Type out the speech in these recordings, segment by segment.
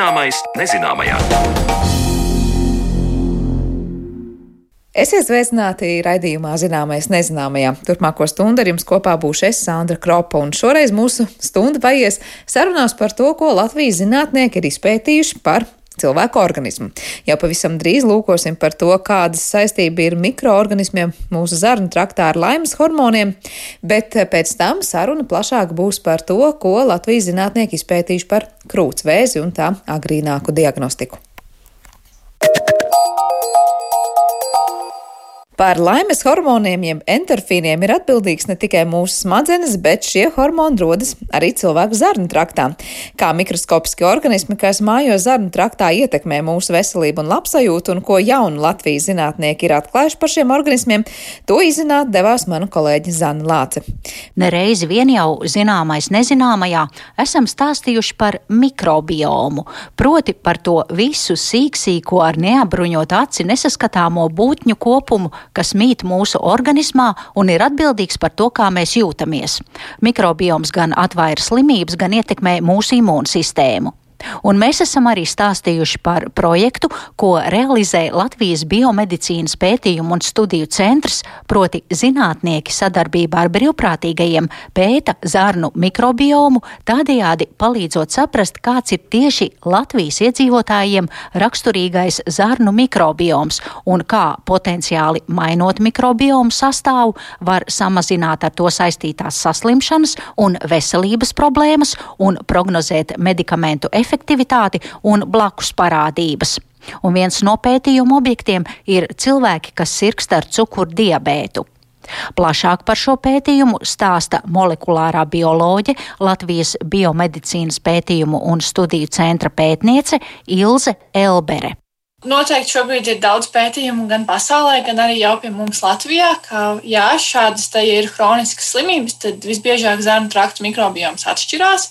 Zināmais nezināmajā. Esiet sveicināti raidījumā Zināmais nezināmajā. Turpmāko stundu ar jums kopā būšu es, Sandra Kropa, un šoreiz mūsu stunda paies sarunās par to, ko Latvijas zinātnieki ir izpētījuši par cilvēku organismu. Jau pavisam drīz lūkosim par to, kādas saistība ir mikroorganismiem mūsu zarnu traktā ar laimes hormoniem, bet pēc tam saruna plašāk būs par to, ko Latvijas zinātnieki izpētījuši par krūtsvēzi un tā agrīnāku diagnostiku. Par laimes hormoniem, jeb endorfīniem, ir atbildīgs ne tikai mūsu smadzenes, bet šie hormoni rodas arī cilvēku zarnu traktā. Kā mikroskopiski organismi, kas mājo zarnu traktā, ietekmē mūsu veselību un labsajūtu, un ko jaunu Latvijas zinātnieki ir atklājuši par šiem organismiem, to izzināt devās manu kolēģi Zana Lāce. Nereizi vien jau zināmais nezināmajā esam stāstījuši par mikrobiomu, proti par to visu sīksīko ar neapbruņot aci nesaskatāmo būtņu kopumu, kas mīt mūsu organismā un ir atbildīgs par to, kā mēs jūtamies. Mikrobioms gan atvaira slimības, gan ietekmē mūsu imūnsistēmu. Un mēs esam arī stāstījuši par projektu, ko realizē Latvijas biomedicīnas pētījumu un studiju centrs, proti zinātnieki sadarbībā ar brīvprātīgajiem pēta zarnu mikrobiomu, tādējādi palīdzot saprast, kāds ir tieši Latvijas iedzīvotājiem raksturīgais zarnu mikrobioms un kā potenciāli mainot mikrobiomu sastāvu var samazināt ar to saistītās saslimšanas un veselības problēmas un prognozēt medikamentu efektivitāti efektivitāti un blakus parādības. Un viens no pētījuma objektiem ir cilvēki, kas sirgst ar cukurdiabētu. Plašāk par šo pētījumu stāsta molekulārā bioloģe Latvijas biomedicīnas pētījumu un studiju centra pētniece Ilze Elbere. Noteikti šobrīd ir daudz pētījumu gan pasaulē, gan arī jau pie mums Latvijā, ka, ja šādas ir chroniskas slimības, tad visbiežāk zarnu traktu mikrobioms atšķirās.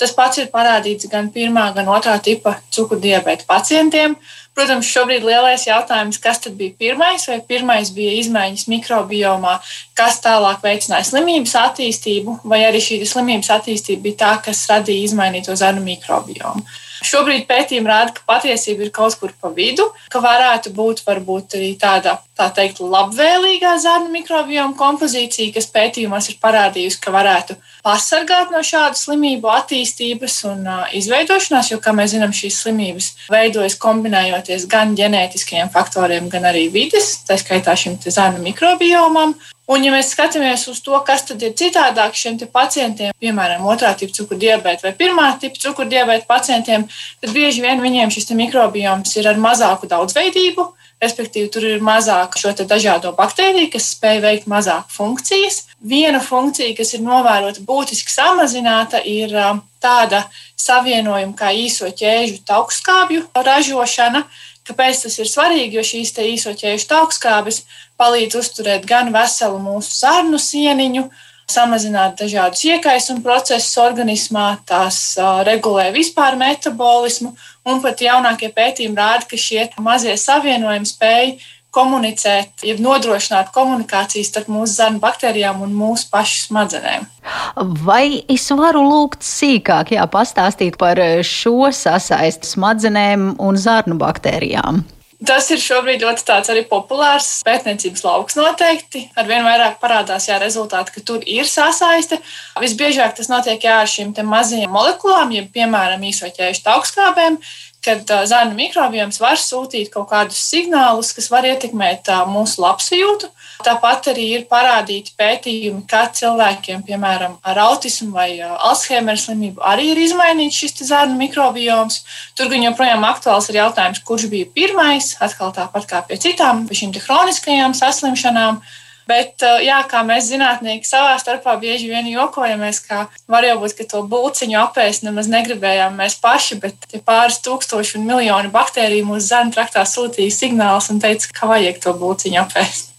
Tas pats ir parādīts gan pirmā, gan otrā tipa cukurdiabēta pacientiem. Protams, šobrīd lielais jautājums, kas tad bija pirmais, vai pirmais bija izmaiņas mikrobiomā, kas tālāk veicināja slimības attīstību, vai arī šī slimības attīstība bija tā, kas radīja izmainīto zarnu mikrobiomu. Šobrīd pētījumi rāda, ka patiesība ir kaut kur pa vidu, ka varētu būt varbūt arī tāda, tā teikt, labvēlīgā zarnu mikrobioma kompozīcija, kas pētījumos ir parādījusi, ka varētu pasargāt no šādu slimību attīstības un uh, izveidošanās, jo, kā mēs zinām, šīs slimības veidojas kombinējoties gan ģenētiskajiem faktoriem, gan arī vides, tā skaitā šim zarnu mikrobiomam. Un, ja mēs skatāmies uz to, kas tad ir citādāk šiem pacientiem, piemēram, otrā tipa cukurdiabēta vai pirmā tipa cukurdiabēta pacientiem, tad bieži vien viņiem šis mikrobioms ir ar mazāku daudzveidību, respektīvi tur ir mazāk šo dažādo baktēriju, kas spēj veikt mazāk funkcijas. Viena funkcija, kas ir novērota būtiski samazināta, ir tāda savienojuma kā īso ķēžu taukskābju ražošana. Kāpēc tas ir svarīgi? Jo šīs īso ķēžu taukskābes palīdz uzturēt gan veselu mūsu sarnu sieniņu, samazināt dažādus iekaisumu procesus organismā, tās uh, regulē vispār metabolismu, un pat jaunākie pētījumi rāda, ka šie mazie savienojumi spēj komunicēt, jeb nodrošināt komunikāciju starp mūsu zarnu baktērijām un mūsu pašu smadzenēm. Vai es varu lūgt sīkāk jā, pastāstīt par šo sasaisti smadzenēm un zarnu baktērijām? Tas ir šobrīd ļoti tāds arī populārs pētniecības lauks noteikti. Arvien vairāk parādās jā, rezultāti, ka tur ir sasaiste. Visbiežāk tas notiek jā, ar šīm mazajām molekulām, jeb, piemēram, īsoķējušu augstskābēm, kad zarnu mikrobioms var sūtīt kaut kādus signālus, kas var ietekmēt mūsu labsajūtu. Tāpat arī ir parādīti pētījumi, ka cilvēkiem, piemēram, ar autismu vai Alzheimer slimību, arī ir izmainīts šis zarnu mikrobioms. Tur gan joprojām aktuāls ir jautājums, kurš bija pirmais, atkal tāpat kā pie citām šīm kroniskajām saslimšanām. Bet, jā, kā mēs zinātnieki savā starpā bieži vien jokojamies, ka var jau būt, ka to būciņu apēst nemaz negribējām mēs paši, bet tie pāris tūkstoši un miljoni baktēriju mūsu zarnu traktā sūtīja signālus un teica, ka vajag to būciņu apēst.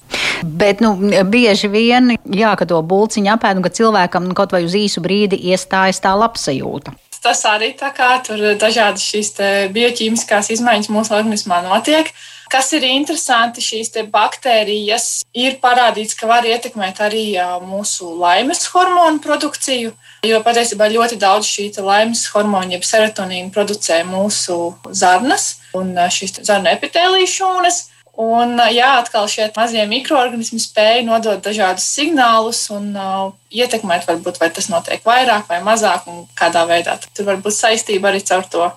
Bet nu, bieži vien, jā, ka to būciņu apēd un ka cilvēkam kaut vai uz īsu brīdi iestājas tā labsajūta tas arī tā kā tur dažādas šīs bioķīmiskās izmaiņas mūsu organismā notiek. Kas ir interesanti, šīs baktērijas ir parādīts, ka var ietekmēt arī mūsu laimes hormonu produkciju. Jo patiesībā ļoti daudz šī laimes hormonu, jeb serotonīna, producē mūsu zarnas un šīs zarnu epitēlijas šūnas. Un, jā, atkal šie mazie mikroorganismi spēja nodot dažādus signālus un uh, ietekmēt, varbūt, vai tas notiek vairāk vai mazāk, un kādā veidā. Tur var būt saistība arī caur to.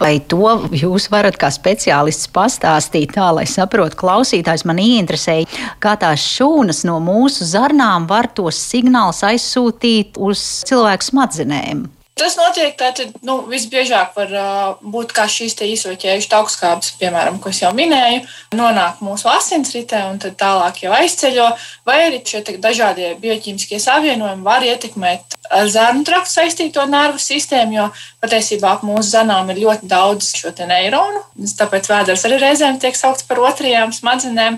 Vai to jūs varat kā speciālists pastāstīt tā, lai saprotu klausītājs? Man ieinteresēja, kā tās šūnas no mūsu zarnām var tos signālus aizsūtīt uz cilvēku smadzenēm. Tas notiek tātad, nu, visbiežāk var uh, būt kā šīs īsoķējušas augstskābes, piemēram, ko es jau minēju, nonāk mūsu asinsritē un tad tālāk jau aizceļo, vai arī šie dažādie bioķīmiskie savienojumi var ietekmēt ar zarnu traktu saistīto nervu sistēmu, jo patiesībā ap mūsu zanām ir ļoti daudz šo neironu, tāpēc vēders arī reizēm tiek saukts par otrajām smadzenēm.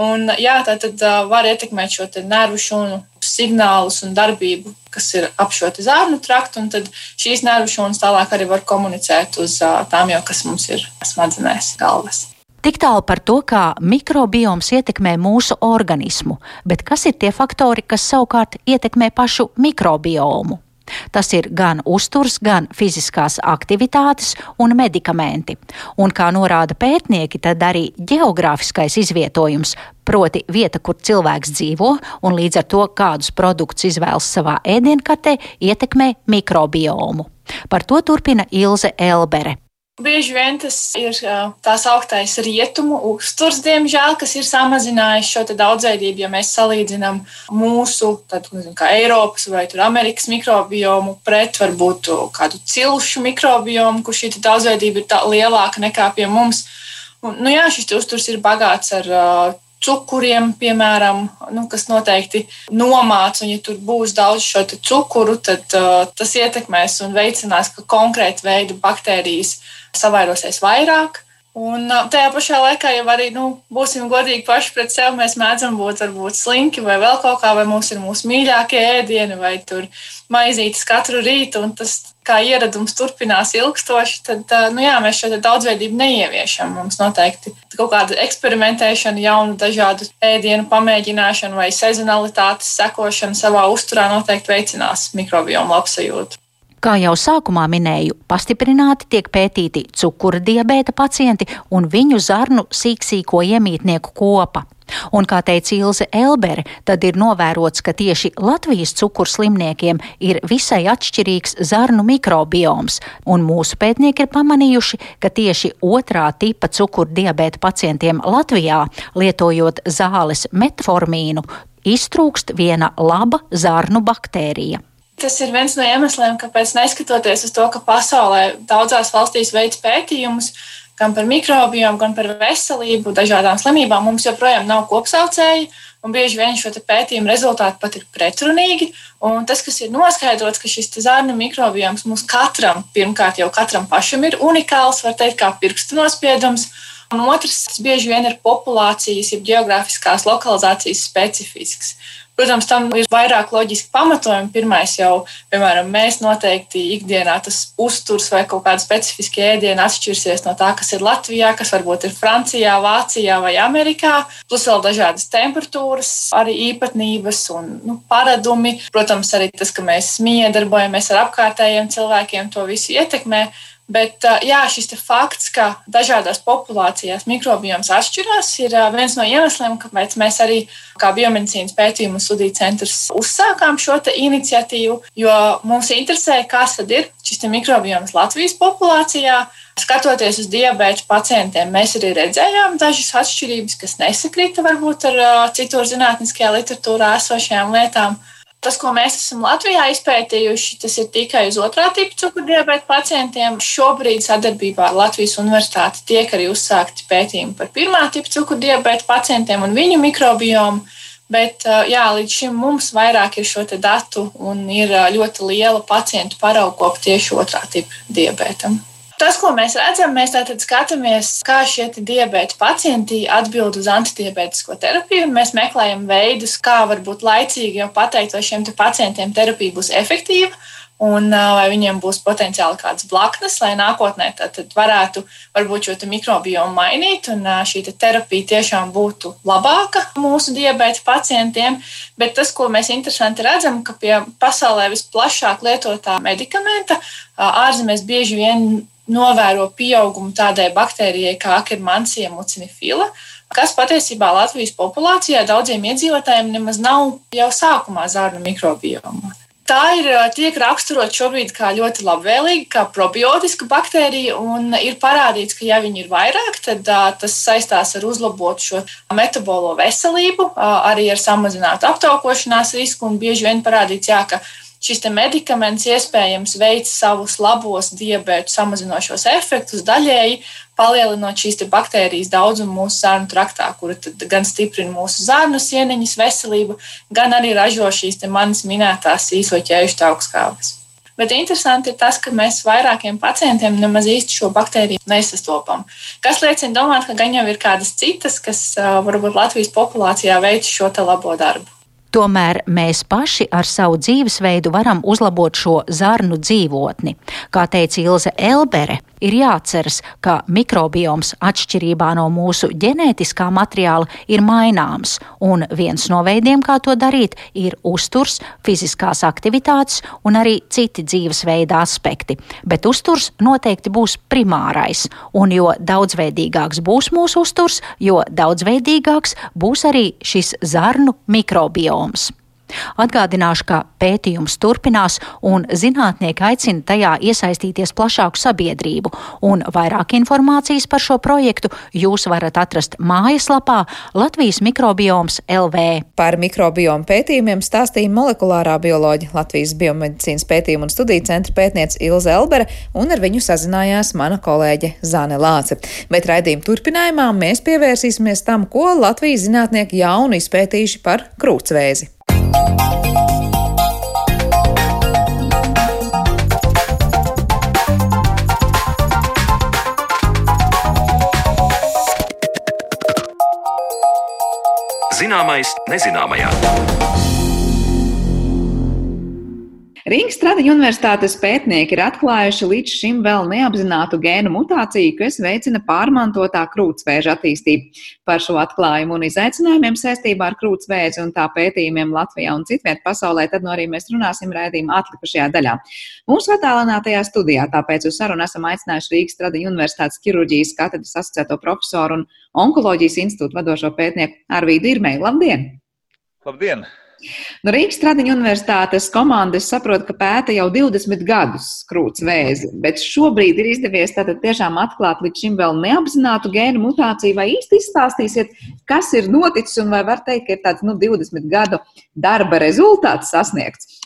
Un, jā, tā tad var ietekmēt šo nervu šūnu signālus un darbību, kas ir ap šo zārnu traktu. Tad šīs nervu šūnas tālāk arī var komunicēt uz tām, jau, kas mums ir smadzenēs, galvas. Tik tālu par to, kā mikrobioms ietekmē mūsu organismu, bet kas ir tie faktori, kas savukārt ietekmē pašu mikrobiomu? Tas ir gan uzturs, gan fiziskās aktivitātes un medikamenti. Un, kā norāda pētnieki, tad arī geogrāfiskais izvietojums, proti vieta, kur cilvēks dzīvo, un līdz ar to, kādus produktus izvēlas savā ēdienkartē, ietekmē mikrobiomu. Par to turpina Ilze Elbere. Bieži vien tas ir tā sauktais rietumu uzturs, diemžēl, kas ir samazinājis šo daudzveidību. Ja mēs salīdzinām mūsu, tad, nezinu, kā Eiropas vai Amerikas mikrobiomu pret varbūt kādu cilšu mikrobiomu, kur šī daudzveidība ir lielāka nekā pie mums. Un, nu jā, šis uzturs ir bagāts ar cukuriem, piemēram, nu, kas noteikti nomāca. Ja tur būs daudz šo cukuru, tad uh, tas ietekmēs un veicinās konkrētu veidu baktērijas savairosies vairāk. Un tajā pašā laikā jau arī, nu, būsim godīgi paši pret sevi. Mēs mēdzam būt varbūt slinki vai vēl kaut kā, vai mums ir mūsu mīļākie ēdieni, vai tur maizītes katru rītu, un tas kā ieradums turpinās ilgstoši, tad, nu jā, mēs šo daudzveidību neieviešam. Mums noteikti kaut kāda eksperimentēšana, jaunu dažādu ēdienu pamēģināšana vai sezonalitātes sekošana savā uzturā noteikti veicinās mikrobiomu labsajūtu. Kā jau sākumā minēju, pastiprināti tiek pētīti cukura diabēta pacienti un viņu zarnu sīksīko iemītnieku kopa. Un, kā teica Ilze Elbere, tad ir novērots, ka tieši Latvijas cukurslimniekiem ir visai atšķirīgs zarnu mikrobioms, un mūsu pētnieki ir pamanījuši, ka tieši otrā tipa cukurdiabēta pacientiem Latvijā, lietojot zāles metformīnu, iztrūkst viena laba zarnu baktērija. Tas ir viens no iemesliem, kāpēc, neskatoties uz to, ka pasaulē daudzās valstīs veids pētījumus gan par mikrobiem, gan par veselību, dažādām slimībām, mums joprojām nav kopsaucēji. Un bieži vien šo pētījumu rezultāti pat ir pretrunīgi. Un tas, kas ir noskaidrots, ka šis zārnu mikrobioms mums katram, pirmkārt, jau katram pašam ir unikāls, var teikt, kā pirkstu nospiedums. Un otrs, tas bieži vien ir populācijas, jeb geogrāfiskās lokalizācijas specifisks. Protams, tam ir vairāk loģiski pamatojumi. Pirmais jau, piemēram, mēs noteikti ikdienā tas uzturs vai kaut kāda specifiska ēdiena atšķirsies no tā, kas ir Latvijā, kas varbūt ir Francijā, Vācijā vai Amerikā. Plus vēl dažādas temperatūras, arī īpatnības un nu, paradumi. Protams, arī tas, ka mēs miedarbojamies ar apkārtējiem cilvēkiem, to visu ietekmē. Bet jā, šis fakts, ka dažādās populācijās mikrobioms atšķirās, ir viens no iemesliem, kāpēc mēs arī kā biomedicīnas pētījumu studiju centrs uzsākām šo iniciatīvu. Jo mums interesē, kas tad ir šis mikrobioms Latvijas populācijā. Skatoties uz diabetes pacientiem, mēs arī redzējām dažas atšķirības, kas nesakrita varbūt ar citur zinātniskajā literatūrā esošajām lietām. Tas, ko mēs esam Latvijā izpētījuši, tas ir tikai uz otrā tipa cukurdibēta pacientiem. Šobrīd sadarbībā ar Latvijas Universitāti tiek arī uzsākti pētījumi par pirmā tipa cukurdibēta pacientiem un viņu mikrobiomu. Bet jā, līdz šim mums vairāk ir šo datu un ir ļoti liela pacientu paraugkopa tieši otrā tipa diabētam. Tas, ko mēs redzam, mēs tātad skatāmies, kā šie diabēta pacienti atbild uz antidiabētisko terapiju. Mēs meklējam veidus, kā varbūt laicīgi jau pateikt, vai šiem pacientiem terapija būs efektīva. Un vai viņiem būs potenciāli kādas blaknes, lai nākotnē tad, varētu varbūt šo mikrobiomu mainīt, un šī terapija tiešām būtu labāka mūsu diabēta pacientiem. Bet tas, ko mēs interesanti redzam, ka pie pasaulē visplašāk lietotā medikamenta ārzemēs bieži vien novēro pieaugumu tādai baktērijai kā akirmancija mucinifila, kas patiesībā Latvijas populācijā daudziem iedzīvotājiem nemaz nav jau sākumā zārnu mikrobioma. Tā ir tiek raksturot šobrīd kā ļoti labvēlīga, kā probiotiska baktērija, un ir parādīts, ka, ja viņi ir vairāk, tad tas saistās ar uzlabotu šo metabolo veselību, arī ar samazinātu aptaukošanās risku, un bieži vien parādīts, jā, ka šis medikaments iespējams veic savus labos diabētu samazinošos efektus daļēji, palielinot šīs baktērijas daudzumu mūsu zārnu traktā, kura gan stiprina mūsu zārnu sieniņas veselību, gan arī ražo šīs manas minētās īso ķēžu augstskābes. Bet interesanti ir tas, ka mēs vairākiem pacientiem nemaz īsti šo baktēriju nesastopam. Kas liecina domāt, ka gan jau ir kādas citas, kas varbūt Latvijas populācijā veic šo labo darbu. Tomēr mēs paši ar savu dzīvesveidu varam uzlabot šo zarnu dzīvotni. Kā teica Ilze Elbere, ir jāatceras, ka mikrobioms atšķirībā no mūsu ģenētiskā materiāla ir maināms, un viens no veidiem, kā to darīt, ir uzturs, fiziskās aktivitātes un arī citi dzīvesveida aspekti. Bet uzturs noteikti būs primārais, un jo daudzveidīgāks būs mūsu uzturs, jo daudzveidīgāks būs arī šis zarnu mikrobioms apjoms. Atgādināšu, ka pētījums turpinās un zinātnieki aicina tajā iesaistīties plašāku sabiedrību, un vairāk informācijas par šo projektu jūs varat atrast mājaslapā Latvijas mikrobioms LV. Par mikrobiomu pētījumiem stāstīja molekulārā bioloģija Latvijas biomedicīnas pētījumu un studiju centra pētniece Ilze Elbere, un ar viņu sazinājās mana kolēģe Zane Lāce. Bet raidījuma turpinājumā mēs pievērsīsimies tam, ko Latvijas zinātnieki jaunu izpētījuši par krūtsvēzi. Zināmais nezināmajā. Rīgas Stradiņa universitātes pētnieki ir atklājuši līdz šim vēl neapzinātu gēnu mutāciju, kas veicina pārmantotā krūtsvēža attīstību. Par šo atklājumu un izaicinājumiem saistībā ar krūtsvēzi un tā pētījumiem Latvijā un citviet pasaulē, tad no nu arī mēs runāsim rēdījuma atlikušajā daļā. Mūsu attālinātajā studijā tāpēc uz sarunu esam aicinājuši Rīgas Stradiņa universitātes ķirurģijas katedras asociēto profesoru un onkoloģijas institūtu vadošo pētnieku Arvīdu Irmēju. Labdien! Labdien! No nu, Rīgas Tradiņu universitātes komandas saprot, ka pēta jau 20 gadus krūts vēzi, bet šobrīd ir izdevies tātad tiešām atklāt līdz šim vēl neapzinātu gēnu mutāciju. Vai īsti izstāstīsiet, kas ir noticis un vai var teikt, ka ir tāds nu, 20 gadu darba rezultāts sasniegts?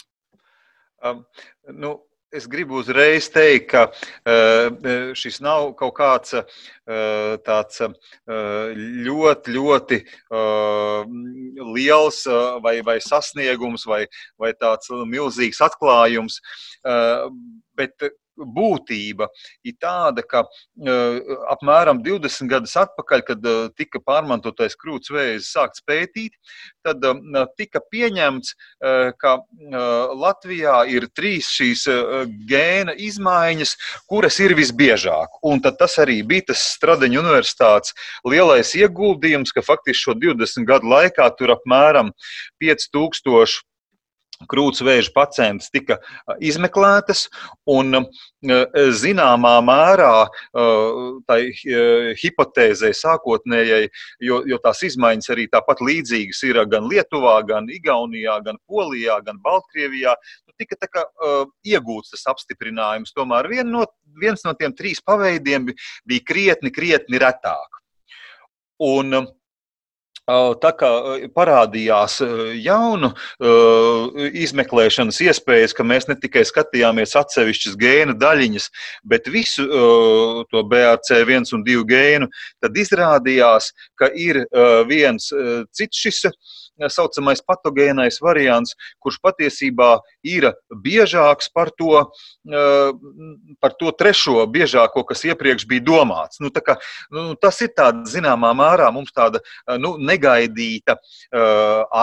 Um, nu, es gribu uzreiz teikt, ka uh, šis nav kaut kāds uh, tāds ļoti, ļoti liels vai, vai sasniegums vai, vai tāds milzīgs atklājums. Bet būtība ir tāda, ka uh, apmēram 20 gadus atpakaļ, kad uh, tika pārmantotais krūts vēzis sākts pētīt, tad uh, tika pieņemts, ka Latvijā ir trīs šīs gēna izmaiņas, kuras ir visbiežāk. Un tas arī bija tas Stradeņu universitātes lielais ieguldījums, ka faktiski šo 20 gadu laikā tur apmēram 5000 krūts vēža pacientus tika izmeklētas, un zināmā mērā tai hipotēzei sākotnējai, jo, jo tās izmaiņas arī tāpat līdzīgas ir gan Lietuvā, gan Igaunijā, gan Polijā, gan Baltkrievijā, nu, tika kā iegūts tas apstiprinājums. Tomēr vien no, viens no tiem trīs paveidiem bija krietni, krietni retāk. Un, Tā kā parādījās jaunu izmeklēšanas iespējas, ka mēs ne tikai skatījāmies atsevišķas gēna daļiņas, bet visu to BRC1 un 2 gēnu, tad izrādījās, ka ir viens cits šis saucamais patogēnais variants, kurš patiesībā ir biežāks par to, par to trešo biežāko, kas iepriekš bija domāts. Nu, kā, nu, tas ir tāds zināmā mērā mums tāda nu, negaidīta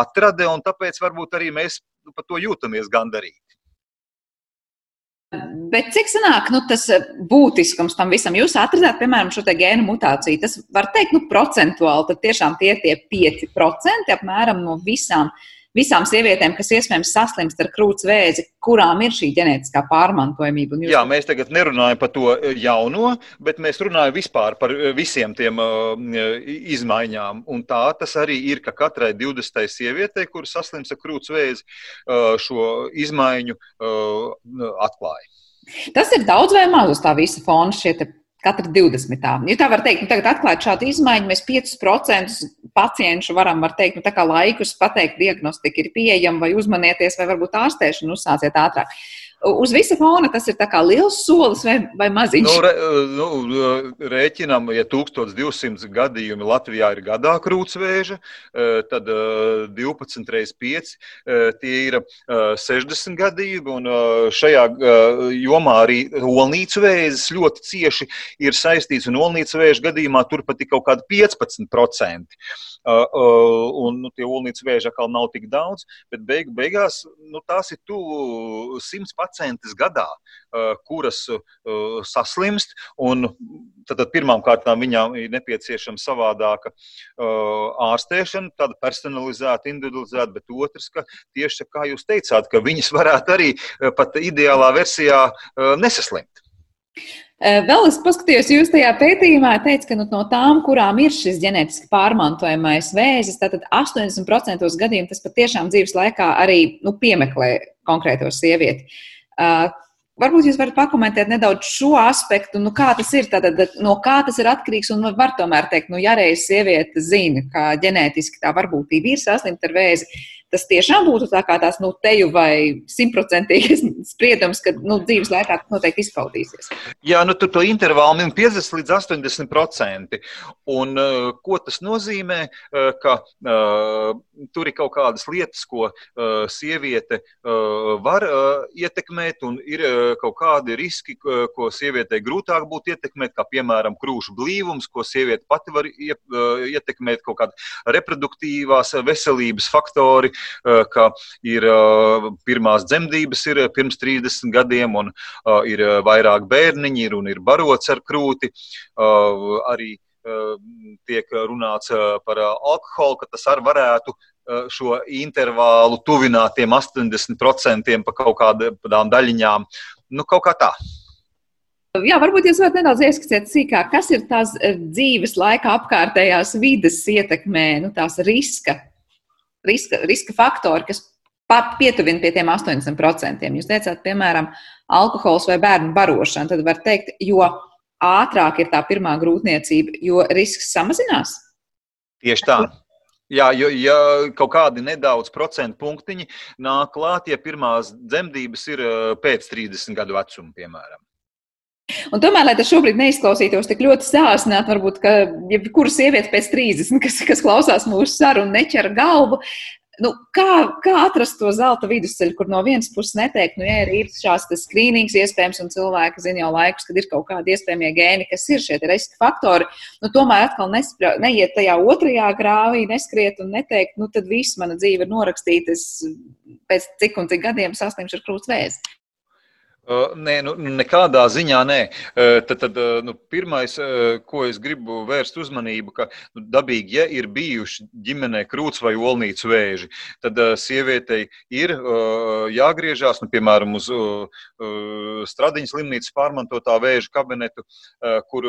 atrade, un tāpēc varbūt arī mēs par to jūtamies gandarīti. Bet cik sanāk nu, tas būtiskums tam visam? Jūs atradāt, piemēram, šo gēnu mutāciju. Tas var teikt, nu, procentuāli, tad tiešām tie ir tie 5% apmēram no visām uh, visām sievietēm, kas iespējams saslimst ar krūts vēzi, kurām ir šī ģenētiskā pārmantojamība. Jūs... Jā, mēs tagad nerunājam par to e, jauno, bet mēs runājam vispār par e, visiem tiem uh, izmaiņām. Un tā tas arī ir, ka katrai 20. sievietei, kur saslims ar krūts vēzi, uh, šo izmaiņu uh, atklāja. Tas ir daudz vai maz uz tā visa fona šie katra 20. Ja tā var teikt, nu, tagad atklāt šādu izmaiņu, mēs 5% pacientu varam, var teikt, nu, tā kā laikus pateikt, diagnostika ir pieejama, vai uzmanieties, vai varbūt ārstēšanu uzsāciet ātrāk. Uz visa fona tas ir liels solis vai, vai maziņš? Nu, re, nu, rēķinam, ja 1200 gadījumi Latvijā ir gadā krūtsvēža, tad 12 reizes 5 tie ir 60 gadījumi. Un šajā jomā arī olnīcu vēzis ļoti cieši ir saistīts. Un olnīcu vēža gadījumā tur pat ir kaut kādi 15%. Uh, uh, un nu, tie olnīcu vēži atkal nav tik daudz, bet beig, beigās nu, tās ir tuvu simts pacientes gadā, uh, kuras saslimst. Un, tad, tad pirmām kārtām viņām ir nepieciešama savādāka ārstēšana, tāda personalizēta, individualizēta, bet otrs, ka tieši kā jūs teicāt, ka viņas varētu arī pat ideālā versijā nesaslimt. Vēl es paskatījos, jūs tajā pētījumā teicāt, ka nu, no tām, kurām ir šis ģenētiski pārmantojamais vēzis, tad 80% gadījumu tas patiešām dzīves laikā arī nu, piemeklē konkrēto sievieti. Uh, Varbūt jūs varat pakomentēt nedaudz šo aspektu, nu, kā tas ir, tātad, no kā tas ir atkarīgs. Un var tomēr teikt, nu, ja reiz sieviete zina, ka ģenētiski tā varbūtība ir saslimta ar vēzi, tas tiešām būtu tā kā tās nu, teju vai simtprocentīgas spriedums, ka nu, dzīves laikā tas noteikti izpaudīsies. Jā, nu tur to intervālu min 50 līdz 80 procenti. Un uh, ko tas nozīmē? Uh, ka uh, tur ir kaut kādas lietas, ko uh, sieviete uh, var uh, ietekmēt, un ir uh, kaut kādi riski, uh, ko sievietei grūtāk būtu ietekmēt, kā piemēram krūšu blīvums, ko sieviete pati var ie, uh, ietekmēt, kaut kāda reproduktīvās veselības faktori, Eh, ka ir eh, pirmās dzemdības ir pirms 30 gadiem, un eh, ir vairāk bērniņi, ir un ir barots ar krūti. Arī tiek runāts par alkoholu, ka tas arī varētu šo intervālu tuvināt tiem 80% pa kaut kādām daļiņām. Nu, kaut kā tā. Jā, varbūt jūs varat nedaudz ieskicēt sīkāk, kas ir tās dzīves laika apkārtējās vides ietekmē, nu, tās riska riska, riska faktori, kas pietuvina pie tiem 80%. Jūs teicāt, piemēram, alkohols vai bērnu barošana. Tad var teikt, jo ātrāk ir tā pirmā grūtniecība, jo risks samazinās. Tieši tā. Jā, jo ja kaut kādi nedaudz procentu punktiņi nāk klāt, ja pirmās dzemdības ir eh, pēc 30 gadu vecuma, piemēram. Un tomēr, lai tas šobrīd neizklausītos tik ļoti sāsināti, varbūt, ka jebkura sieviete pēc 30, kas, kas klausās mūsu sarunu, neķer galvu. Nu, kā, kā atrast to zelta vidusceļu, kur no vienas puses neteikt, nu, ja ir šāds skrīnings iespējams, un cilvēki zina jau laikus, kad ir kaut kādi iespējamie gēni, kas ir šie riska faktori, nu, tomēr atkal nespra, neiet tajā otrajā grāvī, neskriet un neteikt, nu, tad viss mana dzīve ir norakstīta, es pēc cik un cik gadiem saslimšu ar krūts vēzi. Nē, nu, nekādā ziņā nē. Tad, tad nu, pirmais, ko es gribu vērst uzmanību, ka nu, dabīgi, ja ir bijuši ģimenē krūts vai olnīcu vēži, tad sievietei ir jāgriežās, nu, piemēram, uz Stradiņas slimnīcas pārmantotā vēža kabinetu, kur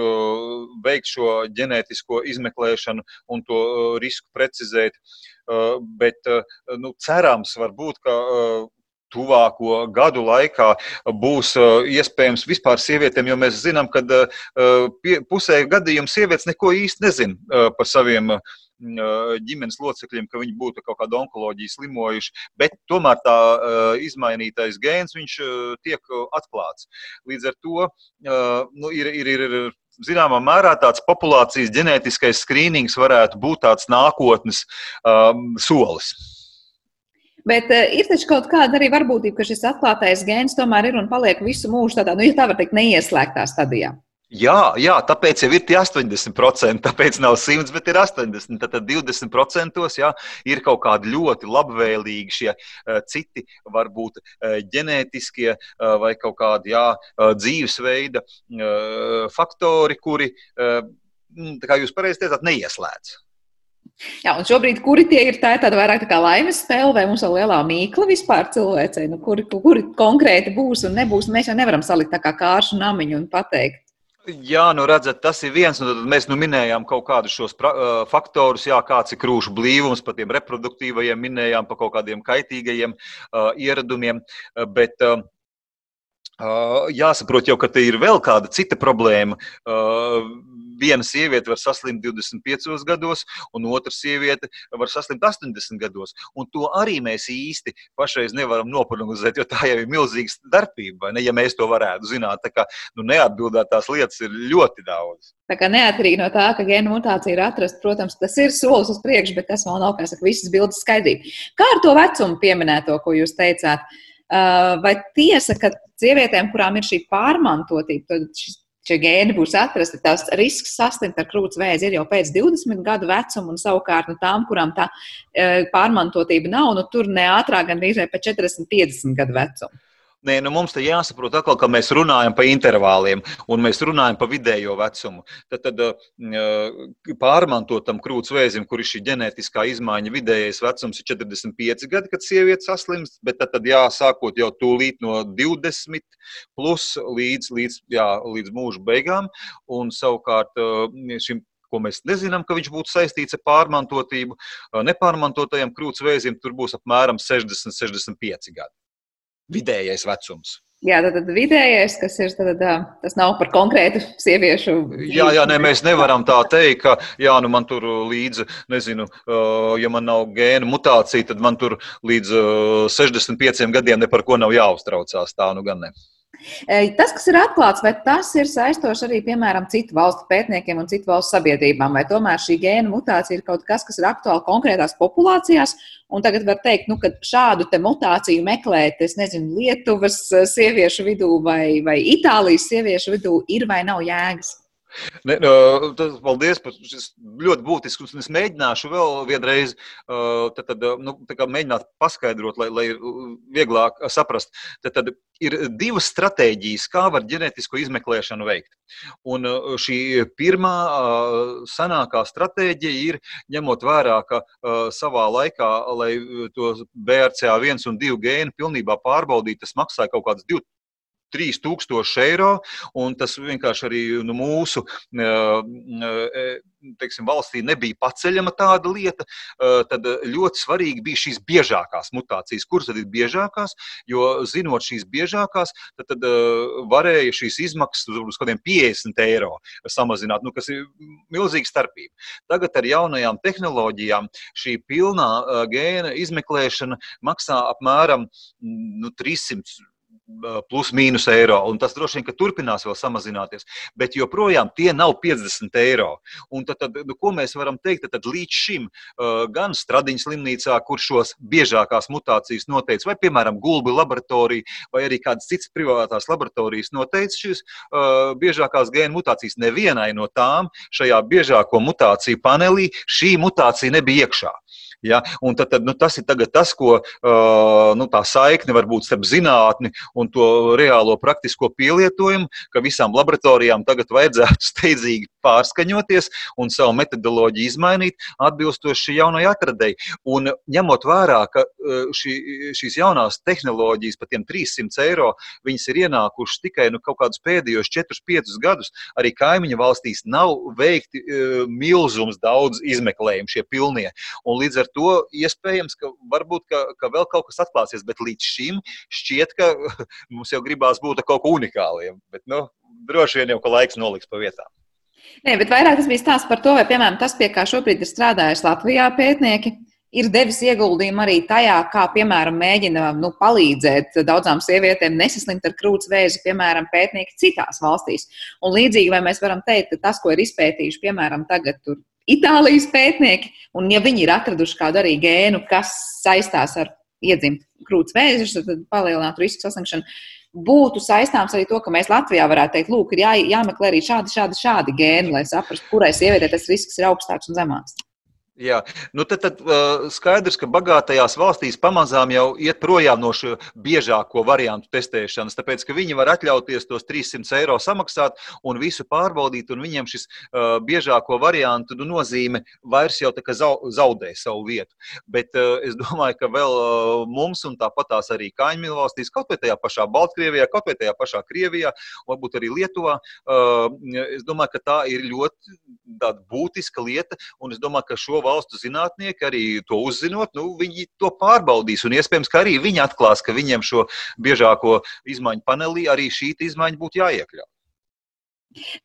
veikt šo ģenētisko izmeklēšanu un to risku precizēt. Bet nu, cerams, varbūt, ka tuvāko gadu laikā būs uh, iespējams vispār sievietēm, jo mēs zinām, ka uh, pusē gadījumu sievietes neko īsti nezina uh, par saviem ģimenes locekļiem, ka viņi būtu kaut kāda onkoloģija slimojuši, bet tomēr tā izmainītais gēns tiek atklāts. Līdz ar to nu, ir, ir, ir zināmā mērā tāds populācijas ģenētiskais skrīnings varētu būt tāds nākotnes um, solis. Bet uh, ir taču kaut kāda arī varbūtība, ka šis atklātais gēns tomēr ir un paliek visu mūžu tādā, nu, ja tā var teikt, neieslēgtā stadijā. Jā, jā, tāpēc jau ir tie 80%. Tāpēc nav 100, bet ir 80. Tad 20% jā, ir kaut kādi ļoti labvēlīgi šie uh, citi, varbūt uh, ģenētiskie vai kaut kādi jā, dzīvesveida faktori, kuri, kā jūs pareizi teicāt, neieslēdz. Jā, un šobrīd, kuri tie ir, tā ir tāda vairāk tā kā laimes spēle, vai mums ir lielā mīkla vispār cilvēcei, nu, kuri, kuri konkrēti būs un nebūs. Mēs jau nevaram salikt tā kā kāršu namiņu un pateikt. Jā, nu redzat, tas ir viens. Nu, mēs nu minējām kaut kādus šos pra, uh, faktorus, jā, kāds ir krūšu blīvums, par tiem reproduktīvajiem, minējām par kaut kādiem kaitīgajiem uh, ieradumiem. Uh, bet, uh, Jāsaprot jau, ka te ir vēl kāda cita problēma. Viena sieviete var saslimt 25 gados, un otra sieviete var saslimt 80 gados. Un to arī mēs īsti pašreiz nevaram noprognozēt, jo tā jau ir milzīga starpība. Ne, ja mēs to varētu zināt, tā kā nu, neatbildētās lietas ir ļoti daudz. Tā kā neatkarīgi no tā, ka gēnu mutācija ir atrasta, protams, tas ir solis uz priekšu, bet tas vēl nav, kā saka, visas bildes skaidrība. Kā ar to vecumu pieminēto, ko jūs teicāt? Vai tiesa, ka sievietēm, kurām ir šī pārmantotība, tad šis šie gēni būs atrasti, tās risks saslimt ar krūts vēzi ir jau pēc 20 gadu vecuma, un savukārt no tām, kurām tā uh, pārmantotība nav, nu tur ne ātrāk, gan drīzāk pēc 40, 50 gadu vecuma. Nē, nu mums te jāsaprot, atkal, ka mēs runājam par intervāliem un mēs runājam par vidējo vecumu. Tad, tad pārmantotam krūts vēzim, kur ir šī ģenētiskā izmaiņa, vidējais vecums ir 45 gadi, kad sieviete saslimst, bet tad, tad jāsākot jau tūlīt no 20 plus līdz, līdz, jā, līdz mūža beigām. Un savukārt šim ko mēs nezinām, ka viņš būtu saistīts ar pārmantotību. Nepārmantotajam krūts vēzim tur būs apmēram 60, 65 gadi vidējais vecums. Jā, tad, tad vidējais, kas ir, tad, tas nav par konkrētu sieviešu. Jā, jā nē, mēs nevaram tā teikt, ka, jā, nu man tur līdz, nezinu, ja man nav gēnu mutācija, tad man tur līdz 65 gadiem ne par ko nav jāuztraucās. Tā nu gan ne. Tas, kas ir atklāts, vai tas ir saistoši arī, piemēram, citu valstu pētniekiem un citu valstu sabiedrībām, vai tomēr šī gēna mutācija ir kaut kas, kas ir aktuāli konkrētās populācijās, un tagad var teikt, nu, ka šādu mutāciju meklēt, es nezinu, Lietuvas sieviešu vidū vai, vai Itālijas sieviešu vidū ir vai nav jēgas? Ne, tas, paldies šis ļoti būtisku. Es mēģināšu vēl vienreiz tad, tad, nu, mēģināt paskaidrot, lai, lai vieglāk saprast. Tad, tad ir divas stratēģijas, kā var ģenētisko izmeklēšanu veikt. Un šī pirmā senākā stratēģija ir ņemot vērā, ka savā laikā, lai to BRCA1 un 2 gēnu pilnībā pārbaudītu, tas maksāja kaut kāds 2 3000 eiro. Tas vienkārši arī nu, mūsu teiksim, valstī nebija paceļama tāda lieta. Tad ļoti svarīgi bija šīs biežākās mutācijas. Kuras tad ir biežākās? Jo zinot šīs biežākās, tad, tad varēja šīs izmaksas uz kaut kādiem 50 eiro samazināt, nu, kas ir milzīga starpība. Tagad ar jaunajām tehnoloģijām šī pilnā gēna izmeklēšana maksā apmēram nu, 300 plus mīnus eiro. Un tas droši vien turpinās vēl samazināties. Bet joprojām tie nav 50 eiro. Un tad, tad, nu, ko mēs varam teikt? Tad, tad līdz šim gan Stradiņas slimnīcā, kur šos biežākās mutācijas noteica, vai piemēram Gulbi laboratorija, vai arī kādas citas privātās laboratorijas noteica šīs uh, biežākās gēnu mutācijas, nevienai no tām šajā biežāko mutāciju panelī šī mutācija nebija iekšā. Ja? Un tad, tad, nu, tas ir tas, ko nu, tā saikne var būt starp zinātni un to reālo praktisko pielietojumu, ka visām laboratorijām tagad vajadzētu steidzīgi pārskaņoties un savu metodoloģiju izmainīt atbilstoši jaunai atradēji. Un ņemot vērā, ka šī, šīs jaunās tehnoloģijas par tiem 300 eiro, ir ienākušas tikai nu, kaut kādus pēdējos 4-5 gadus, arī kaimiņu valstīs nav veikti uh, milzums daudz izmeklējumu šie pilnie. Un līdz ar to iespējams, ka varbūt ka, ka vēl kaut kas atklāsies, bet līdz šim šķiet, ka mums jau gribās būt kaut ko unikāliem. Bet, nu, droši vien jau ka laiks noliks pa vietām. Nē, bet vairāk tas bija stāsts par to, vai, piemēram, tas, pie kā šobrīd ir strādājuši Latvijā pētnieki, ir devis ieguldījumu arī tajā, kā, piemēram, mēģina nu, palīdzēt daudzām sievietēm nesaslimt ar krūts vēzi, piemēram, pētnieki citās valstīs. Un līdzīgi, vai mēs varam teikt, ka tas, ko ir izpētījuši, piemēram, tagad tur Itālijas pētnieki, un ja viņi ir atraduši kādu arī gēnu, kas saistās ar iedzimt krūts vēzi, tad palielinātu risku saslimšanu. būtu saistāms arī to, ka mēs Latvijā varētu teikt, lūk, ir jā, jāmeklē arī šādi, šādi, šādi gēni, lai saprastu, kurai sievietei tas risks ir augstāks un zemāks. Jā, nu tad, tad uh, skaidrs, ka bagātajās valstīs pamazām jau iet projām no šo biežāko variantu testēšanas, tāpēc ka viņi var atļauties tos 300 eiro samaksāt un visu pārbaudīt, un viņiem šis uh, biežāko variantu nu, nozīme vairs jau zaudē savu vietu. Bet uh, es domāju, ka vēl uh, mums un tāpat tās arī kaimiņu valstīs, kaut vai tajā pašā Baltkrievijā, kaut vai tajā pašā Krievijā, varbūt arī Lietuvā, uh, es domāju, ka tā ir ļoti būtiska lieta, un es domāju, ka šo valstu zinātnieki arī to uzzinot, nu, viņi to pārbaudīs. Un iespējams, ka arī viņi atklās, ka viņiem šo biežāko izmaiņu panelī arī šī izmaiņa būtu jāiekļauj.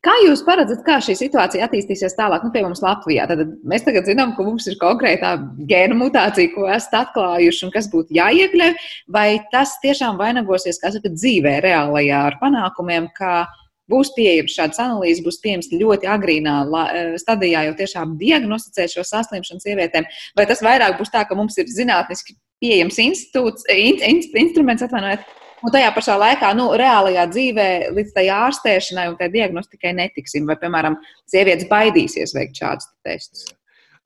Kā jūs paredzat, kā šī situācija attīstīsies tālāk, nu, pie mums Latvijā? Tad mēs tagad zinām, ka mums ir konkrētā gēna mutācija, ko esat atklājuši un kas būtu jāiekļauj. Vai tas tiešām vainagosies, kā saka, dzīvē, reālajā ar panākumiem, ka būs pieejams šādas analīzes, būs pieejams ļoti agrīnā eh, stadijā jau tiešām diagnosticēt šo saslimšanu sievietēm, vai tas vairāk būs tā, ka mums ir zinātniski pieejams institūts, in, in, instruments, atvainojiet, un tajā pašā laikā, nu, reālajā dzīvē līdz tai ārstēšanai un tai diagnostikai netiksim, vai, piemēram, sievietes baidīsies veikt šādus testus?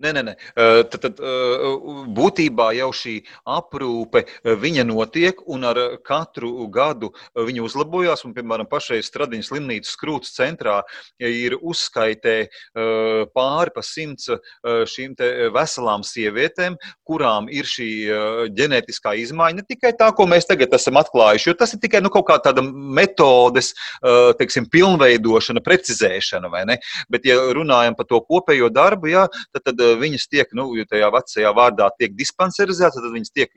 Nē, nē, nē. Tad, tad būtībā jau šī aprūpe notiek, un ar katru gadu viņa uzlabojās. Un, piemēram, pašreiz Stradiņas slimnīcas skrūtas centrā ir uzskaitē pāri pa simts šīm veselām sievietēm, kurām ir šī ģenētiskā izmaiņa. Ne tikai tā, ko mēs tagad esam atklājuši, jo tas ir tikai nu, kaut kā tāda metodes, teiksim, pilnveidošana, precizēšana, vai ne? Bet, ja runājam par to kopējo darbu, jā, tad, tad viņas tiek, nu, tajā vecajā vārdā tiek dispanserizētas, tad viņas tiek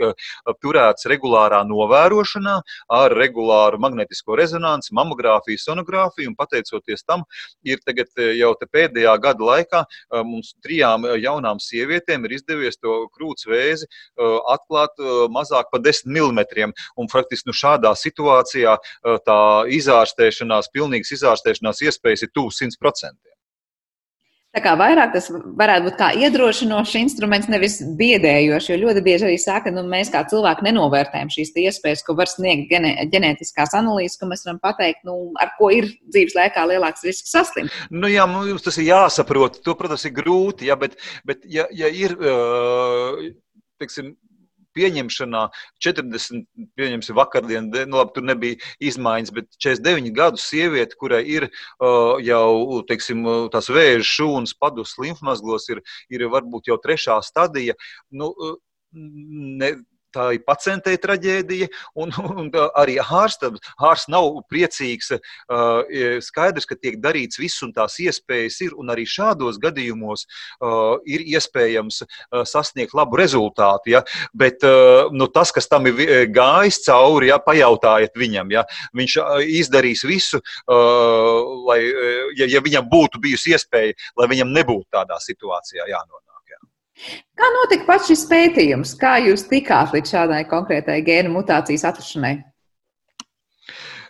turētas regulārā novērošanā ar regulāru magnetisko rezonanci, mamogrāfiju, sonogrāfiju, pateicoties tam, ir tagad jau pēdējā gada laikā mums trijām jaunām sievietēm ir izdevies to krūts vēzi atklāt mazāk par 10 mm. Un faktiski nu, šādā situācijā tā izārstēšanās, pilnīgas izārstēšanās iespējas ir tuvu 100%. Tā kā vairāk tas varētu būt kā iedrošinošs instruments, nevis biedējošs. Jo ļoti bieži arī saka, ka nu, mēs kā cilvēki nenovērtējam šīs iespējas, ko var sniegt genē, ģenētiskās analīzes, ko mēs varam pateikt, nu, ar ko ir dzīves laikā lielāks risks saslimt. Nu, jā, mums tas ir jāsaprot. To, protams, ir grūti, jā, bet, bet ja, ja ir. Uh, Teiksim, pieņemšanā 40, pieņemsim, vakardien, nu, labi, tur nebija izmaiņas, bet 49 gadu sieviete, kurai ir uh, jau, teiksim, tās vēža šūnas padus limfmazglos, ir, ir varbūt jau trešā stadija. Nu, ne, tā ir pacientei traģēdija, un, un arī ārstam. Ārsts nav priecīgs. Skaidrs, ka tiek darīts viss, un tās iespējas ir, un arī šādos gadījumos ir iespējams sasniegt labu rezultātu. Ja? Bet nu, tas, kas tam ir gājis cauri, ja, pajautājiet viņam, ja? viņš izdarīs visu, lai, ja, ja viņam būtu bijusi iespēja, lai viņam nebūtu tādā situācijā jānonāk. Kā notika pats šis pētījums? Kā jūs tikāt līdz šādai konkrētai gēnu mutācijas atrašanai?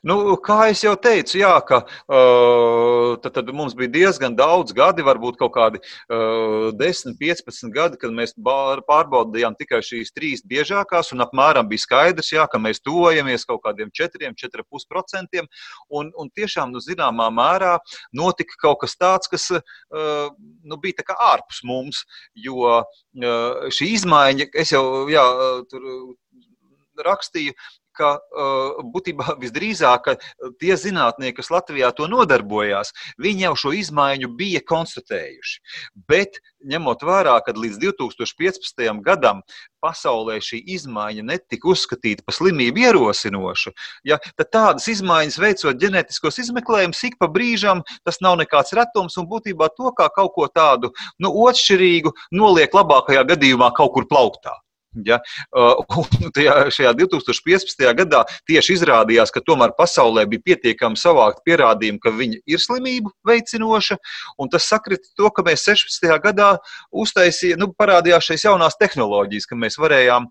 Nu, kā jau teicu, jā, ka, uh, tad, tad mums bija diezgan daudz gadi, varbūt kaut kādi uh, 10, 15 gadi, kad mēs pārbaudījām tikai šīs trīs biežākās, un apmēram bija skaidrs, jā, ka mēs tuvojamies kaut kādiem 4, 4,5%. Un, un tiešām, nu, zināmā mērā, notika kaut kas tāds, kas uh, nu, bija tā ārpus mums, jo uh, šī izmaiņa, es jau jā, tur rakstīju, ka būtībā visdrīzāk tie zinātnieki, kas Latvijā to nodarbojās, viņi jau šo izmaiņu bija konstatējuši. Bet ņemot vērā, ka līdz 2015. gadam pasaulē šī izmaiņa netika uzskatīta par slimību ierosinošu, ja, tad tādas izmaiņas veicot ģenētiskos izmeklējumus ik pa brīžam, tas nav nekāds retums un būtībā to kā kaut ko tādu nu, otršķirīgu noliek labākajā gadījumā kaut kur plauktā. Ja? Un tajā, šajā 2015. gadā tieši izrādījās, ka tomēr pasaulē bija pietiekami savākt pierādījumi, ka viņa ir slimību veicinoša. Tas sakrita to, ka mēs 16. gadā uztaisījām, nu, parādījās šīs jaunās tehnoloģijas, ka mēs varējām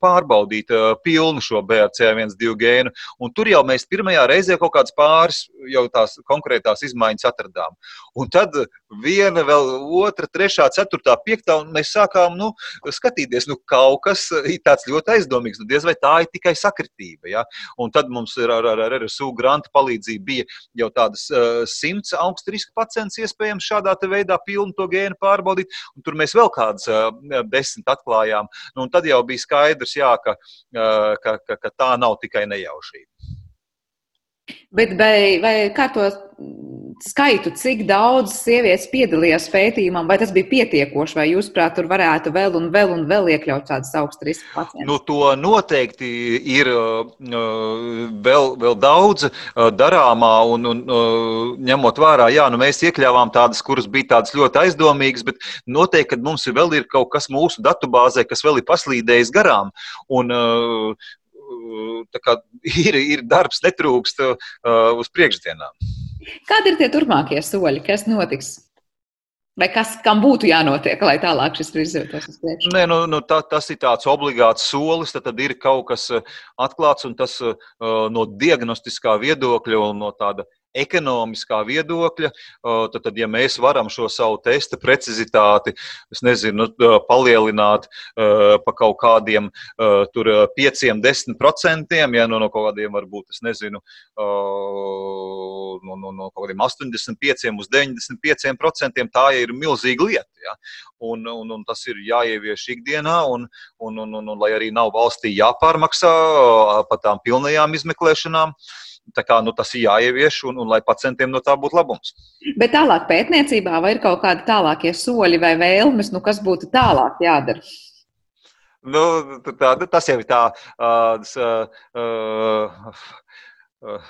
pārbaudīt pilnu šo BRCA1-2 gēnu. Un tur jau mēs pirmajā reizē kaut kādas pāris jau tās konkrētās izmaiņas atradām. Un tad viena, vēl otra, trešā, ceturtā, piektā, un mēs sākām nu, skatīt paskatīties, nu, kaut kas ir tāds ļoti aizdomīgs. Nu, diez vai tā ir tikai sakritība. Ja? Un tad mums ir ar, ar, ar RSU granta palīdzību bija jau tādas uh, simts augstu riska pacients iespējams šādā veidā pilnu to gēnu pārbaudīt, un tur mēs vēl kādas uh, desmit atklājām. Nu, tad jau bija skaidrs, jā, ka, uh, ka, ka, ka tā nav tikai nejaušība. Bet vai, vai kā to skaitu, cik daudz sievietes piedalījās pētījumā, vai tas bija pietiekoši, vai jūs, prāt, tur varētu vēl un vēl un vēl iekļaut tādas augstas riska pacientus? Nu, to noteikti ir vēl, vēl daudz darāmā, un, un ņemot vērā, jā, nu, mēs iekļāvām tādas, kuras bija tādas ļoti aizdomīgas, bet noteikti, ka mums vēl ir kaut kas mūsu datubāzē, kas vēl ir paslīdējis garām. Un, ir, ir darbs, netrūkst uh, uz priekšdienām. Kādi ir tie turpmākie soļi, kas notiks? Vai kas, kam būtu jānotiek, lai tālāk šis virzītos uz priekšu? Nē, nu, nu, tā, tas ir tāds obligāts solis, tad, tad ir kaut kas atklāts, un tas uh, no diagnostiskā viedokļa un no tāda ekonomiskā viedokļa, tad, tad ja mēs varam šo savu testa precizitāti, nezinu, nu, palielināt pa kaut kādiem 5-10%, ja nu, no kaut kādiem varbūt, es nezinu, no, no, no kaut kādiem 85 uz 95%, tā ir milzīga lieta. Ja? Un, un, un tas ir jāievieš ikdienā, un, un, un, un, un lai arī nav valstī jāpārmaksā par tām pilnajām izmeklēšanām. Uh, kā, nu, tas ir jāievieš, un, un lai pacientiem no tā būtu labums. Bet tālāk pētniecībā vai ir kaut kādi tālākie soļi vai vēlmes, nu, kas būtu tālāk jādara? Nu, tā, tas jau ir tā. Uh, uh,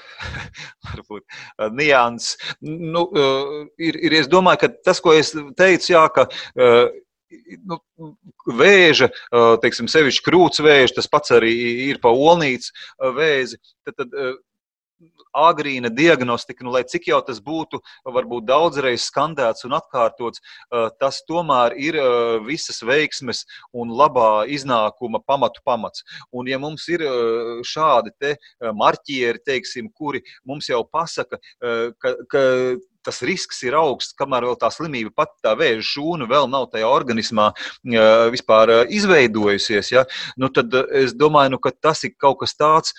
varbūt uh, nianses. Nu, uh, ir, ir, es domāju, ka tas, ko es teicu, jā, ka uh, nu, vēža, teiksim, sevišķi krūts vēža, tas pats arī ir pa olnīcu vēzi. Tad, tad agrīna diagnostika, nu, lai cik jau tas būtu, varbūt daudzreiz skandēts un atkārtots, tas tomēr ir visas veiksmes un labā iznākuma pamatu pamats. Un, ja mums ir šādi te marķieri, teiksim, kuri mums jau pasaka, ka, ka tas risks ir augsts, kamēr vēl tā slimība pati tā vēža šūna vēl nav tajā organismā vispār izveidojusies. Ja? Nu, tad es domāju, nu, ka tas ir kaut kas tāds,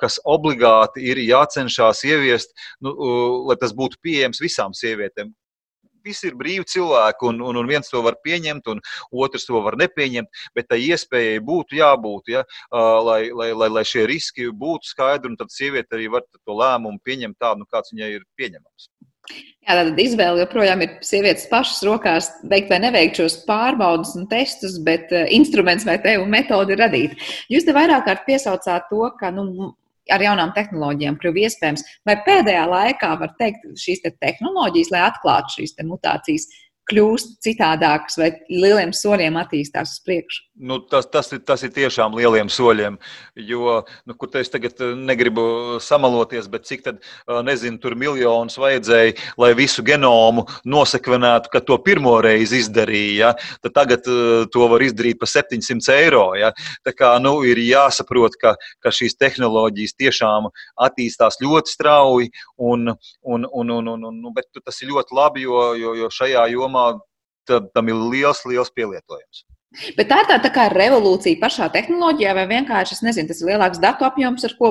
kas obligāti ir jācenšas ieviest, nu, lai tas būtu pieejams visām sievietēm visi ir brīvi cilvēki, un, un, un viens to var pieņemt, un otrs to var nepieņemt. Bet tai iespējai būtu jābūt, ja, lai, lai, lai, lai šie riski būtu skaidri, un tad sieviete arī var to lēmumu pieņemt tādu, nu, kāds viņai ir pieņemams. Jā, tāda izvēle joprojām ir sievietes pašas rokās veikt vai neveikt šos pārbaudas un testus, bet uh, instruments vai te un metode ir radīta. Jūs te vairāk kārt piesaucāt to, ka nu, ar jaunām tehnoloģijām kļuva iespējams, vai pēdējā laikā var teikt šīs te tehnoloģijas, lai atklātu šīs mutācijas, kļūst citādākas vai lieliem soļiem attīstās uz priekšu? Nu, tas, tas, ir, tas ir tiešām lieliem soļiem. Jo, nu, kur te es tagad eh, negribu samaloties, bet cik tad, eh, nezinu, tur miljonus vajadzēja, lai visu genomu nosekvenētu, kad to pirmo reizi izdarīja. Ja? Tad tagad uh, to var izdarīt par 700 eiro. Ja? Tā kā nu, ir jāsaprot, ka, ka šīs tehnoloģijas tiešām attīstās ļoti strauji, un, un, un, un, un, un, bet tas ir ļoti labi, jo, jo, jo šajā jomā tam ir liels, liels pielietojums. Bet tā ir tā, tā kā revolūcija pašā tehnoloģijā, vai vienkārši nezinu, tas ir lielāks datu apjoms, ar ko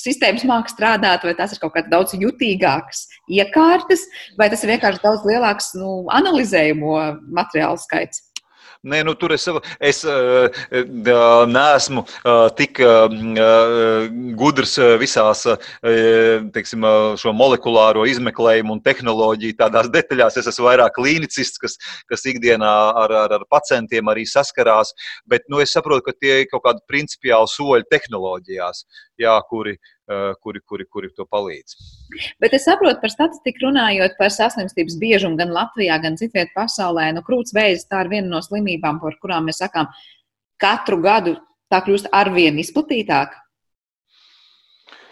sistēmas māca strādāt, vai tas ir kaut kāds daudz jutīgāks iekārtas, vai tas ir vienkārši daudz lielāks nu, analizējumu materiālu skaits. Nē, nu, tur es, es uh, neesmu uh, tik uh, gudrs visās teiksim, šo molekulāro izmeklējumu un tehnoloģiju tādās detaļās. Es esmu vairāk klīnicists, kas, kas ikdienā ar, ar, ar pacientiem arī saskarās. Bet nu, es saprotu, ka tie ir kaut kādi principiāli soļi tehnoloģijās, jā, kuri, Eh, kuri, kuri, kuri to palīdz. Bet es saprotu par statistiku runājot par saslimstības biežumu gan Latvijā, gan citviet pasaulē. Nu, krūtsvējas tā ir viena no slimībām, par kurām mēs sakām, katru gadu tā kļūst arvien izplatītāka.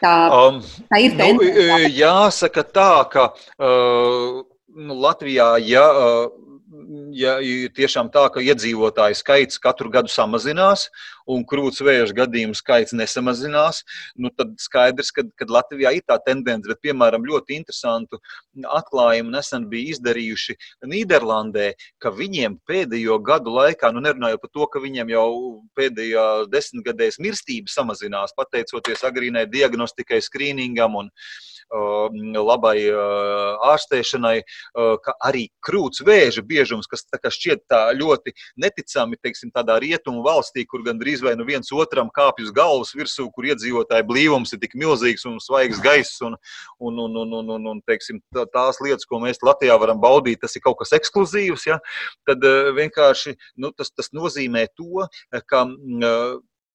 Tā, um, tā ir nu, eh, jāsaka tā, ka uh, nu, Latvijā, ja uh, ja ir tiešām tā, ka iedzīvotāju skaits katru gadu samazinās un krūts vēža gadījumu skaits nesamazinās, nu tad skaidrs, ka Latvijā ir tā tendence, bet, piemēram, ļoti interesantu atklājumu nesen bija izdarījuši Nīderlandē, ka viņiem pēdējo gadu laikā, nu nerunājot par to, ka viņiem jau pēdējā desmitgadēs mirstība samazinās, pateicoties agrīnai diagnostikai, skrīningam un labai ārstēšanai, ka arī krūts vēža biežums, kas tā šķiet tā ļoti neticami, teiksim, tādā rietumu valstī, kur gandrīz vai nu viens otram kāpj uz galvas virsū, kur iedzīvotāju blīvums ir tik milzīgs un svaigs gaiss un, un, un, un, un, un, un teiksim, tās lietas, ko mēs Latvijā varam baudīt, tas ir kaut kas ekskluzīvs, ja? tad vienkārši nu, tas, tas nozīmē to, ka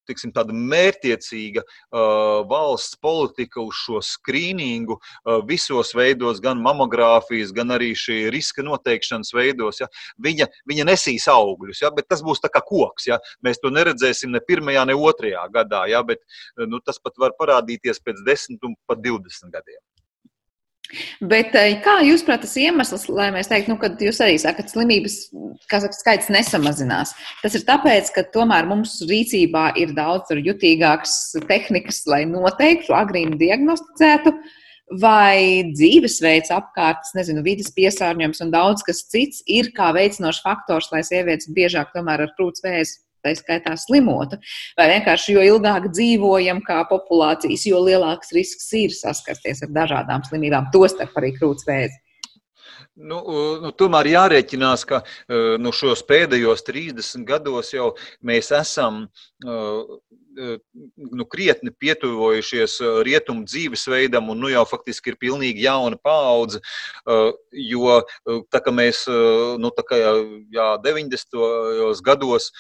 tiksim, tāda mērķiecīga uh, valsts politika uz šo skrīningu uh, visos veidos, gan mamogrāfijas, gan arī šī riska noteikšanas veidos. Ja, viņa, viņa nesīs augļus, ja, tas būs kā koks. Ja. Mēs to neredzēsim ne pirmajā, ne otrajā gadā, ja, bet nu, tas pat var parādīties pēc desmit un pat divdesmit gadiem. Bet eh, kā jūs prāt, tas iemesls, lai mēs teiktu, nu, ka jūs arī sakat, slimības saka, skaits nesamazinās? Tas ir tāpēc, ka tomēr mums rīcībā ir daudz jutīgākas tehnikas, lai noteiktu, agrīni diagnosticētu, vai dzīvesveids apkārt, nezinu, vidas piesārņojums un daudz kas cits ir kā veicinošs faktors, lai sievietes biežāk tomēr ar krūts vēzi tā skaitā slimotu, vai vienkārši jo ilgāk dzīvojam kā populācijas, jo lielāks risks ir saskarties ar dažādām slimībām, tostarp arī krūtsvēzi. Nu, nu, tomēr jārēķinās, ka nu, šos pēdējos 30 gados jau mēs esam nu, krietni pietuvojušies rietumu dzīvesveidam, un nu, jau faktiski ir pilnīgi jauna paudze. Jo tā kā mēs nu, tā kā, jā, 90. gados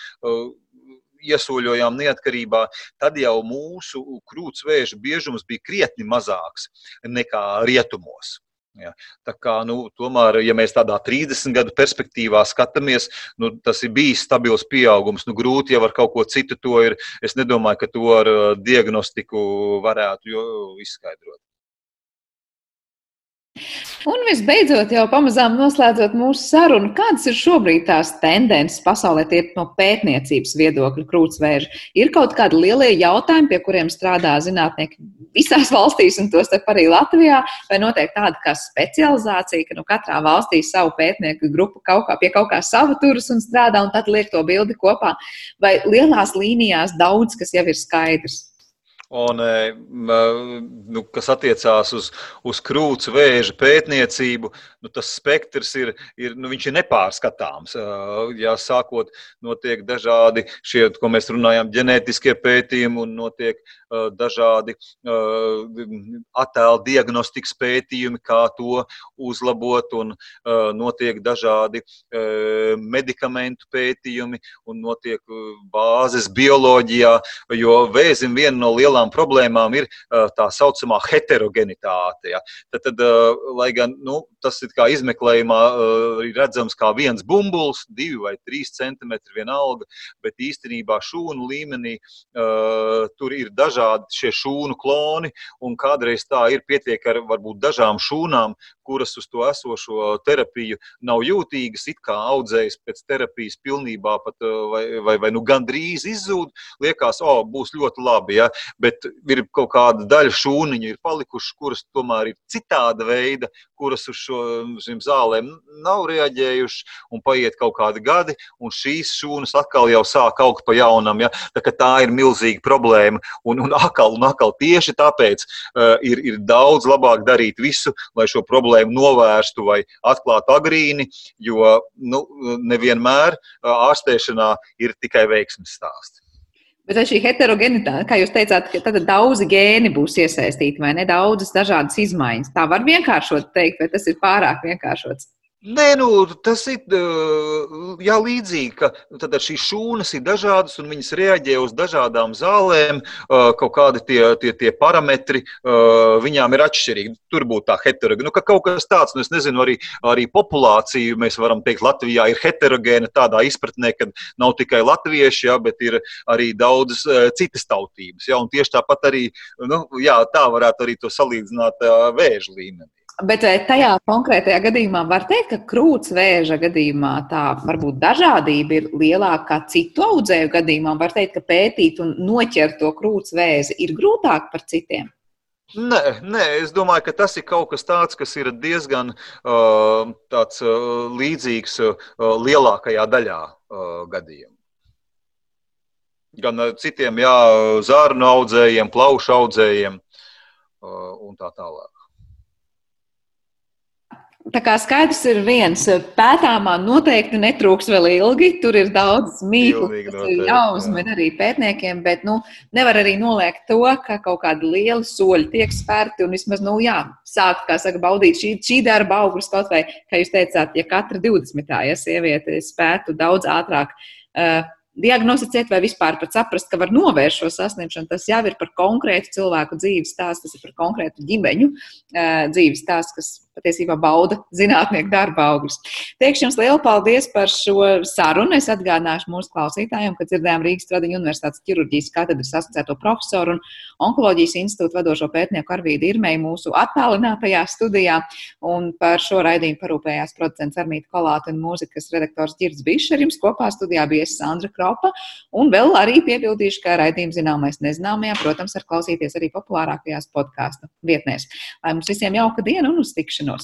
iesoļojām neatkarībā, tad jau mūsu krūtsvēža biežums bija krietni mazāks nekā rietumos. Ja. Tā kā, nu, tomēr, ja mēs tādā 30 gadu perspektīvā skatāmies, nu, tas ir bijis stabils pieaugums. Nu, grūti jau ar kaut ko citu to ir. Es nedomāju, ka to ar uh, diagnostiku varētu izskaidrot. Un visbeidzot, jau pamazām noslēdzot mūsu sarunu, kādas ir šobrīd tās tendences pasaulē, tie no pētniecības viedokļa krūtsvēža? Ir kaut kādi lielie jautājumi, pie kuriem strādā zinātnieki visās valstīs, un tostarp arī Latvijā, vai notiek tāda kā specializācija, ka nu, katrā valstī savu pētnieku grupu kaut kā pie kaut kā sava turas un strādā, un tad liek to bildi kopā, vai lielās līnijās daudz kas jau ir skaidrs? Un, e, nu, kas attiecās uz, uz krūts vēža pētniecību, nu, tas spektrs ir, ir, nu, ir nepārskatāms. Jā, sākot, notiek dažādi šie, ko mēs runājam, ģenētiskie pētījumi, un notiek dažādi attēlu diagnostikas pētījumi, kā to uzlabot, un notiek dažādi medikamentu pētījumi, un notiek bāzes bioloģijā, jo vēzim viena no lielām problēmām ir tā saucamā heterogenitāte. Ja. Tad, tad, lai gan nu, tas ir izmeklējumā redzams kā viens bumbulis, divi vai trīs centimetri vienalga, bet īstenībā šūnu līmenī tur ir dažādi šie šūnu kloni, un kādreiz tā ir pietiek ar varbūt dažām šūnām, kuras uz to esošo terapiju nav jūtīgas, it kā audzējas pēc terapijas pilnībā pat vai, vai, vai nu gandrīz izzūd, liekas, o, oh, būs ļoti labi, ja? bet ir kaut kāda daļa šūniņu ir palikušas, kuras tomēr ir citāda veida, kuras uz šo, šīm zālēm nav reaģējušas, un paiet kaut kādi gadi, un šīs šūnas atkal jau sāk augt pa jaunam, ja? tā, tā ir milzīga problēma, un, un atkal, un atkal tieši tāpēc uh, ir, ir daudz labāk darīt visu, lai šo problēmu novērstu vai atklātu agrīni, jo nu, nevienmēr ārstēšanā ir tikai veiksmes stāsts. Bet šī heterogenitāte, kā jūs teicāt, ka tad daudzi gēni būs iesaistīti vai ne daudzas dažādas izmaiņas. Tā var vienkāršot teikt, vai tas ir pārāk vienkāršots? Nē, nu, tas ir jā, līdzīgi, ka tad šīs šūnas ir dažādas un viņas reaģē uz dažādām zālēm. Kaut kādi tie, tie, tie parametri viņām ir atšķirīgi. Tur būtu tā heterogēna. Nu, ka kaut kas tāds, nu, es nezinu, arī, arī populācija, mēs varam teikt, Latvijā ir heterogēna tādā izpratnē, ka nav tikai latvieši, jā, bet ir arī daudzas citas tautības. Jā, tieši tāpat arī, nu, jā, tā varētu arī to salīdzināt vēža līmenī. Bet tajā konkrētajā gadījumā var teikt, ka krūts vēža gadījumā tā varbūt dažādība ir lielāka kā citu audzēju gadījumā. Var teikt, ka pētīt un noķert to krūts vēzi ir grūtāk par citiem. Nē, nē, es domāju, ka tas ir kaut kas tāds, kas ir diezgan uh, tāds, uh, līdzīgs uh, lielākajā daļā uh, gadījumu. Gan citiem, jā, zārnu audzējiem, plaušu audzējiem uh, un tā tālāk. Tā kā skaidrs ir viens, pētāmā noteikti netrūks vēl ilgi. Tur ir daudz mīklu, kas ir jāuzmin arī pētniekiem, bet nu, nevar arī noliegt to, ka kaut kādi lieli soļi tiek spērti un vismaz, nu jā, sākt, kā saka, baudīt šī, šī darba augļus kaut vai, kā jūs teicāt, ja katra 20. ja sieviete spētu daudz ātrāk. Uh, diagnosticēt vai vispār pat saprast, ka var novērst šo sasniegšanu. Tas jau ir par konkrētu cilvēku dzīves stāstu, tas ir par konkrētu ģimeņu uh, dzīves stāstu, kas patiesībā bauda zinātnieku darba augļus. Teikšu jums lielu paldies par šo sarunu. Es atgādināšu mūsu klausītājiem, ka dzirdējām Rīgas Tradiņu Universitātes ķirurģijas katedras asociēto profesoru un onkoloģijas institūtu vadošo pētnieku Arvīdu Irmēju mūsu attālinātajā studijā. Un par šo raidījumu parūpējās producents Armīta Kolāta un mūzikas redaktors Girds Bišs. Ar jums kopā studijā bija Sandra Kropa. Un vēl arī piebildīšu, ka raidījums zināmais nezināmajā, protams, var klausīties arī populārākajās podkāstu vietnēs. Lai mums visiem jauka diena un uz tikšanos! not